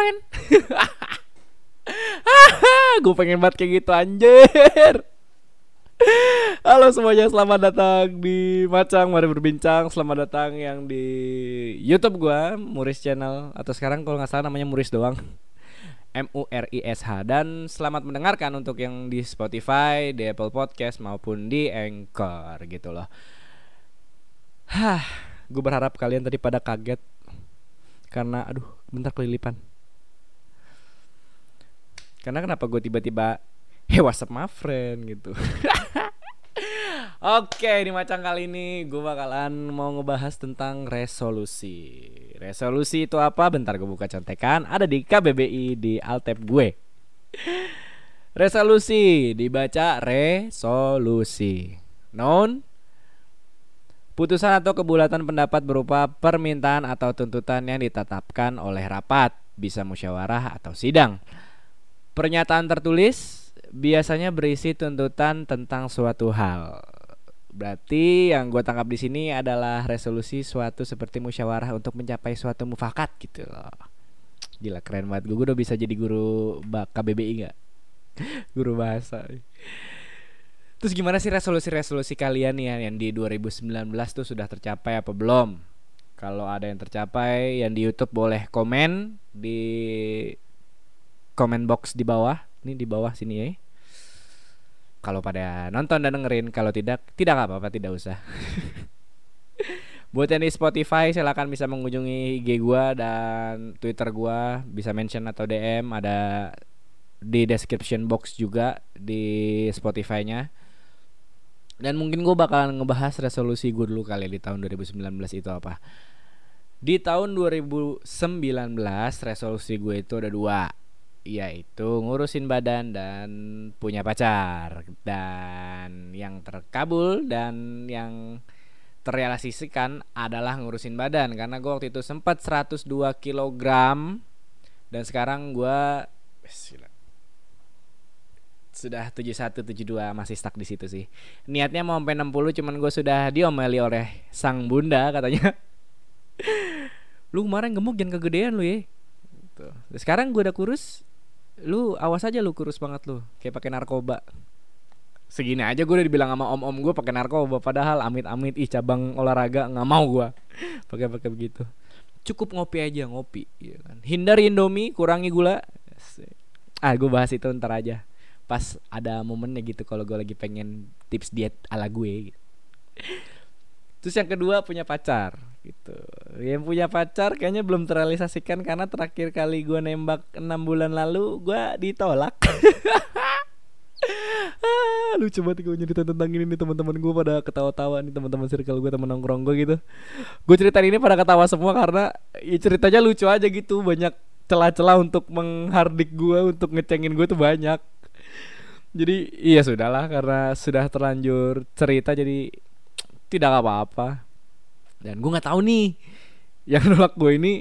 friend. gue pengen banget kayak gitu anjir. Halo semuanya, selamat datang di Macang. Mari Berbincang. Selamat datang yang di Youtube gua Muris Channel. Atau sekarang kalau nggak salah namanya Muris doang. M-U-R-I-S-H Dan selamat mendengarkan untuk yang di Spotify, di Apple Podcast maupun di Anchor gitu loh. Hah, gue berharap kalian tadi pada kaget. Karena, aduh, bentar kelilipan Karena kenapa gue tiba-tiba Hey what's up my friend? gitu. Oke di macam kali ini gue bakalan mau ngebahas tentang resolusi. Resolusi itu apa? Bentar gue buka contekan. Ada di KBBI di Altep gue. Resolusi dibaca resolusi. Non Putusan atau kebulatan pendapat berupa permintaan atau tuntutan yang ditetapkan oleh rapat Bisa musyawarah atau sidang Pernyataan tertulis biasanya berisi tuntutan tentang suatu hal. Berarti yang gue tangkap di sini adalah resolusi suatu seperti musyawarah untuk mencapai suatu mufakat gitu loh. Gila keren banget gue udah bisa jadi guru KBBI nggak? guru bahasa. Terus gimana sih resolusi-resolusi kalian nih yang di 2019 tuh sudah tercapai apa belum? Kalau ada yang tercapai yang di YouTube boleh komen di komen box di bawah. Ini di bawah sini ya kalau pada nonton dan dengerin kalau tidak tidak apa-apa tidak usah. Buat yang di Spotify silahkan bisa mengunjungi IG gua dan Twitter gua. Bisa mention atau DM ada di description box juga di Spotify-nya. Dan mungkin gue bakalan ngebahas resolusi gue dulu kali di tahun 2019 itu apa. Di tahun 2019 resolusi gue itu ada dua yaitu ngurusin badan dan punya pacar dan yang terkabul dan yang terrealisasikan adalah ngurusin badan karena gue waktu itu sempat 102 kg dan sekarang gue sudah 71 72 masih stuck di situ sih. Niatnya mau sampai 60 cuman gue sudah diomeli oleh sang bunda katanya. lu kemarin gemuk jangan kegedean lu ya. Sekarang gue udah kurus lu awas aja lu kurus banget lu kayak pakai narkoba. Segini aja gue udah dibilang sama om om gue pakai narkoba padahal amit amit ih cabang olahraga nggak mau gue pakai pakai begitu. Cukup ngopi aja ngopi ya kan. Hindari indomie kurangi gula. Ah gue bahas itu ntar aja. Pas ada momennya gitu kalau gue lagi pengen tips diet ala gue. Gitu. terus yang kedua punya pacar gitu. Yang punya pacar kayaknya belum terrealisasikan karena terakhir kali gue nembak enam bulan lalu gue ditolak. Ah, lucu banget gue nyeritain tentang ini nih teman-teman gue pada ketawa-tawa nih teman-teman circle gue teman nongkrong gue gitu. Gue ceritain ini pada ketawa semua karena ya ceritanya lucu aja gitu banyak celah-celah untuk menghardik gue untuk ngecengin gue tuh banyak. Jadi iya sudahlah karena sudah terlanjur cerita jadi tidak apa-apa dan gue nggak tahu nih. Yang nolak gue ini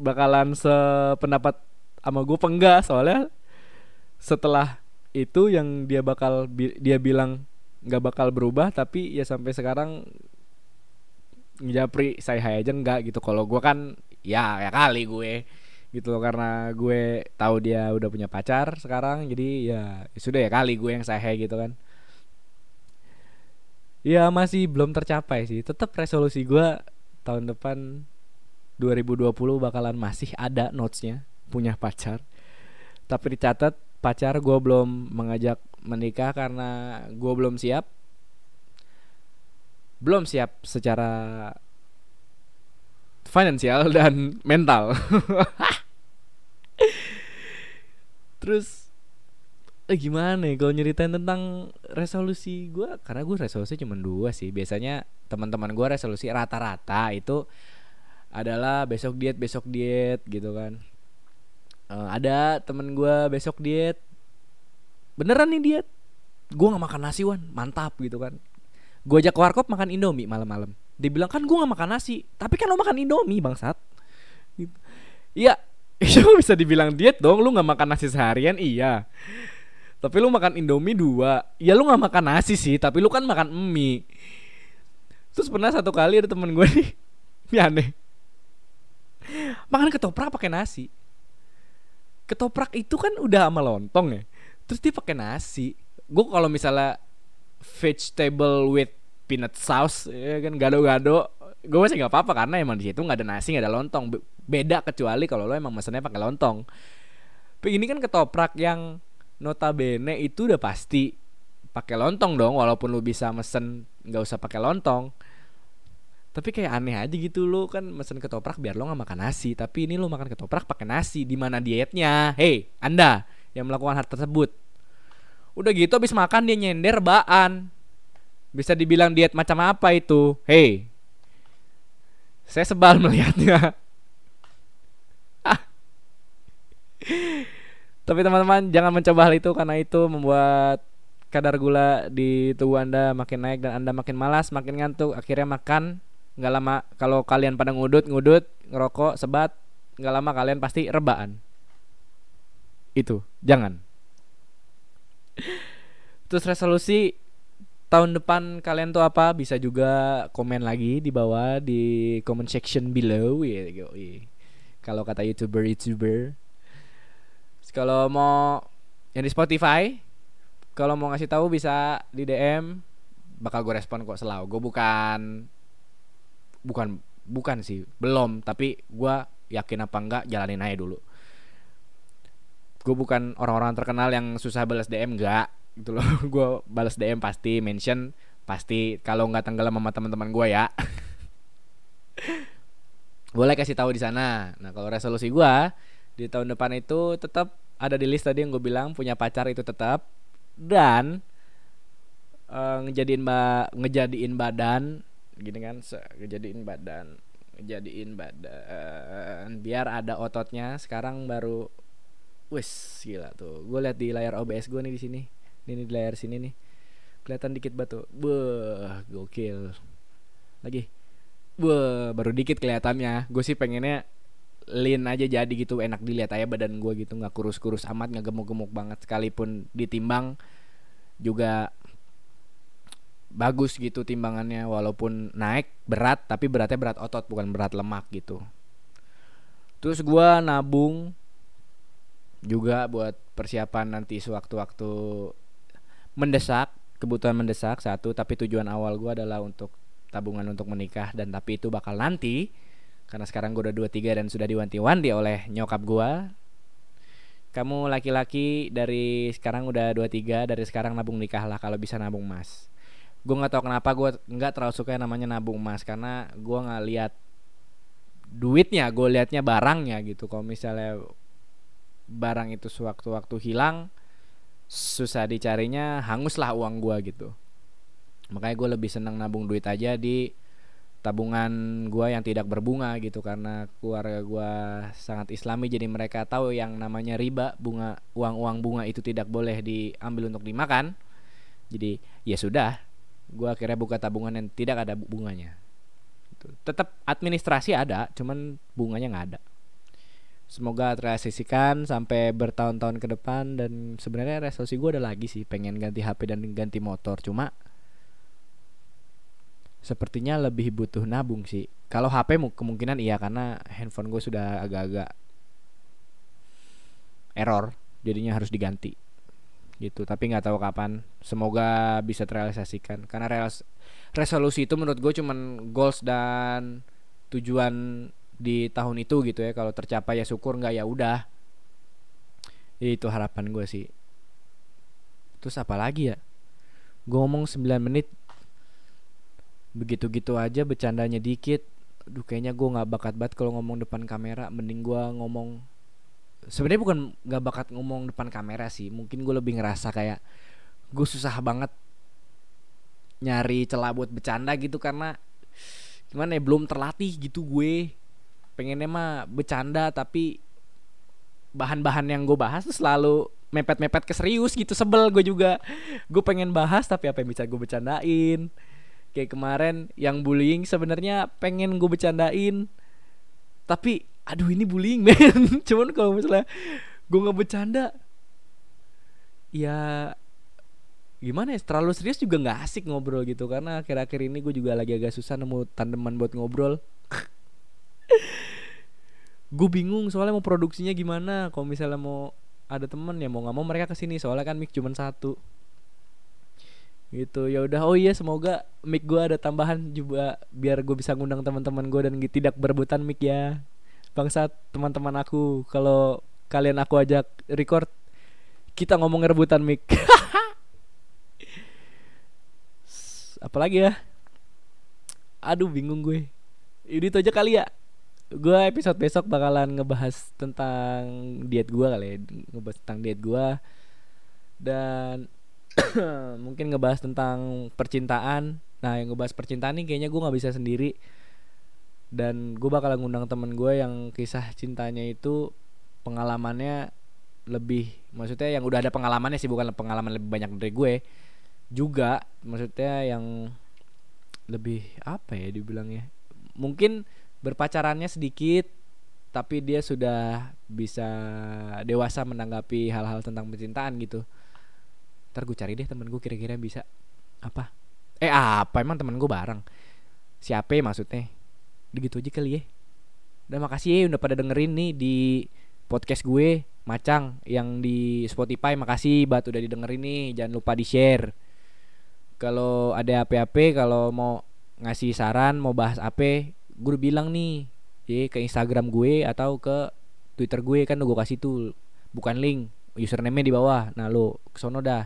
bakalan sependapat sama gue penggak soalnya setelah itu yang dia bakal dia bilang nggak bakal berubah tapi ya sampai sekarang ngejapri saya hai aja nggak gitu. Kalau gue kan ya ya kali gue gitu loh. Karena gue tahu dia udah punya pacar sekarang jadi ya, ya sudah ya kali gue yang saya gitu kan ya masih belum tercapai sih. Tetap resolusi gue tahun depan 2020 bakalan masih ada notesnya punya pacar. Tapi dicatat pacar gue belum mengajak menikah karena gue belum siap. Belum siap secara finansial dan mental. Terus eh gimana ya kalau nyeritain tentang resolusi gue karena gue resolusi cuma dua sih. Biasanya teman-teman gue resolusi rata-rata itu adalah besok diet besok diet gitu kan. Uh, ada temen gue besok diet beneran nih diet. Gue nggak makan nasi wan. Mantap gitu kan. Gue ajak warkop makan indomie malam-malam. Dia bilang kan gue nggak makan nasi tapi kan lo makan indomie bangsat. Gitu. iya itu bisa dibilang diet dong lu nggak makan nasi seharian? Iya tapi lu makan Indomie dua. Ya lu nggak makan nasi sih tapi lu kan makan mie. Terus pernah satu kali ada temen gue nih ini aneh. Makan ketoprak pakai nasi. Ketoprak itu kan udah sama lontong ya. Terus dia pakai nasi. Gue kalau misalnya vegetable with peanut sauce ya kan gado-gado gue masih nggak apa-apa karena emang di situ nggak ada nasi nggak ada lontong. Beda kecuali kalau lo emang mesennya pakai lontong. Tapi ini kan ketoprak yang notabene itu udah pasti pakai lontong dong walaupun lu bisa mesen nggak usah pakai lontong. Tapi kayak aneh aja gitu lo kan mesen ketoprak biar lo nggak makan nasi. Tapi ini lo makan ketoprak pakai nasi di mana dietnya? Hei anda yang melakukan hal tersebut. Udah gitu habis makan dia nyender baan. Bisa dibilang diet macam apa itu? Hei saya sebal melihatnya Tapi teman-teman jangan mencoba hal itu karena itu membuat kadar gula di tubuh Anda makin naik dan Anda makin malas, makin ngantuk, akhirnya makan nggak lama kalau kalian pada ngudut, ngudut, ngerokok, sebat, nggak lama kalian pasti rebaan. Itu, jangan. Terus resolusi tahun depan kalian tuh apa? Bisa juga komen lagi di bawah di comment section below ya. Kalau kata youtuber-youtuber kalau mau yang di Spotify, kalau mau ngasih tahu bisa di DM, bakal gue respon kok selalu. Gue bukan bukan bukan sih, belum, tapi gue yakin apa enggak jalanin aja dulu. Gue bukan orang-orang terkenal yang susah balas DM enggak gitu loh. gue balas DM pasti mention pasti kalau nggak tenggelam sama teman-teman gue ya. boleh kasih tahu di sana. Nah, kalau resolusi gue di tahun depan itu tetap ada di list tadi yang gue bilang punya pacar itu tetap. Dan uh, ngejadiin ba ngejadiin badan gini kan ngejadiin badan ngejadiin badan biar ada ototnya. Sekarang baru wes gila tuh. Gue lihat di layar OBS gue nih di sini. Ini di layar sini nih. Kelihatan dikit batu. Beh gokil. Lagi. Wah, baru dikit kelihatannya. Gue sih pengennya lean aja jadi gitu enak dilihat aja badan gue gitu nggak kurus-kurus amat nggak gemuk-gemuk banget. Sekalipun ditimbang juga bagus gitu timbangannya walaupun naik berat tapi beratnya berat otot bukan berat lemak gitu. Terus gue nabung juga buat persiapan nanti sewaktu-waktu mendesak kebutuhan mendesak satu. Tapi tujuan awal gue adalah untuk tabungan untuk menikah dan tapi itu bakal nanti karena sekarang gue udah 23 dan sudah diwanti-wanti oleh nyokap gue kamu laki-laki dari sekarang udah 23 dari sekarang nabung nikah lah kalau bisa nabung emas. Gue nggak tahu kenapa gue nggak terlalu suka yang namanya nabung emas karena gue nggak lihat duitnya gue liatnya barangnya gitu. Kalau misalnya barang itu sewaktu-waktu hilang susah dicarinya hanguslah uang gue gitu. Makanya gue lebih senang nabung duit aja di tabungan gua yang tidak berbunga gitu karena keluarga gua sangat islami jadi mereka tahu yang namanya riba bunga uang-uang bunga itu tidak boleh diambil untuk dimakan. Jadi ya sudah gua akhirnya buka tabungan yang tidak ada bunganya. Gitu. tetap administrasi ada cuman bunganya nggak ada. Semoga terrealisasikan sampai bertahun-tahun ke depan dan sebenarnya resolusi gua ada lagi sih pengen ganti HP dan ganti motor cuma sepertinya lebih butuh nabung sih. Kalau HP kemungkinan iya karena handphone gue sudah agak-agak error, jadinya harus diganti gitu. Tapi nggak tahu kapan. Semoga bisa terrealisasikan karena res resolusi itu menurut gue cuman goals dan tujuan di tahun itu gitu ya. Kalau tercapai ya syukur nggak ya udah. Itu harapan gue sih. Terus apa lagi ya? Gue ngomong 9 menit begitu-gitu aja bercandanya dikit. Aduh kayaknya gue nggak bakat banget kalau ngomong depan kamera. Mending gue ngomong sebenarnya bukan nggak bakat ngomong depan kamera sih. Mungkin gue lebih ngerasa kayak gue susah banget nyari celah buat bercanda gitu karena gimana ya belum terlatih gitu gue. Pengennya mah bercanda tapi bahan-bahan yang gue bahas tuh selalu mepet-mepet ke serius gitu. Sebel gue juga. Gue pengen bahas tapi apa yang bisa gue bercandain kayak kemarin yang bullying sebenarnya pengen gue bercandain. Tapi aduh ini bullying men. Cuman kalau misalnya gue nggak bercanda ya gimana ya terlalu serius juga nggak asik ngobrol gitu. Karena akhir-akhir ini gue juga lagi agak susah nemu tandeman buat ngobrol. Gue bingung soalnya mau produksinya gimana. Kalau misalnya mau ada temen ya mau nggak mau mereka ke sini. Soalnya kan mic cuma satu gitu. Ya udah oh iya semoga mic gue ada tambahan juga biar gue bisa ngundang teman-teman gue dan tidak berebutan mic ya. Bangsat teman-teman aku kalau kalian aku ajak record kita ngomong rebutan mic. Apalagi ya? Aduh bingung gue. Ini itu aja kali ya. Gue episode besok bakalan ngebahas tentang diet gue kali ya ngebahas tentang diet gue dan mungkin ngebahas tentang percintaan. Nah yang ngebahas percintaan nih kayaknya gue nggak bisa sendiri. Dan gue bakal ngundang temen gue yang kisah cintanya itu pengalamannya lebih maksudnya yang udah ada pengalamannya sih bukan pengalaman lebih banyak dari gue. Juga maksudnya yang lebih apa ya dibilangnya mungkin berpacarannya sedikit tapi dia sudah bisa dewasa menanggapi hal-hal tentang percintaan gitu ntar gue cari deh temen gue kira-kira bisa. Apa? Eh apa? Emang temen gue bareng? Siapa ya maksudnya? Udah gitu aja kali ya. Udah makasih ya udah pada dengerin nih di podcast gue Macang yang di Spotify. Makasih buat udah didengerin nih. Jangan lupa di share kalau ada apa-apa kalau mau ngasih saran mau bahas apa gue bilang nih ya ke Instagram gue atau ke Twitter gue. Kan udah gue kasih tuh bukan link. Username di bawah. Nah lo kesono dah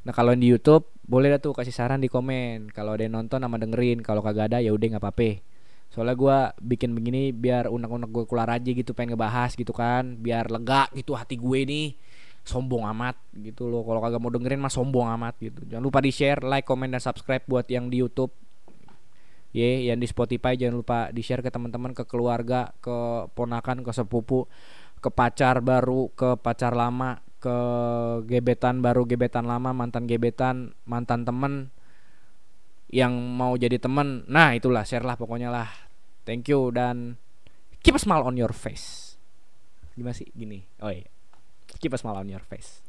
nah kalau di YouTube boleh dah tuh kasih saran di komen. Kalau ada yang nonton sama dengerin. Kalau kagak ada ya udah nggak apa-apa. Soalnya gue bikin begini biar unek-unek gue keluar aja gitu pengen ngebahas gitu kan. Biar lega gitu hati gue nih sombong amat gitu loh. Kalau kagak mau dengerin mah sombong amat gitu. Jangan lupa di share like comment dan subscribe buat yang di YouTube. Ya yeah, yang di Spotify jangan lupa di share ke teman-teman ke keluarga ke ponakan ke sepupu ke pacar baru ke pacar lama ke gebetan baru gebetan lama mantan gebetan mantan temen yang mau jadi temen. Nah itulah share lah pokoknya lah. Thank you dan keep a smile on your face. Gimana sih? Gini. Oh iya. Keep a smile on your face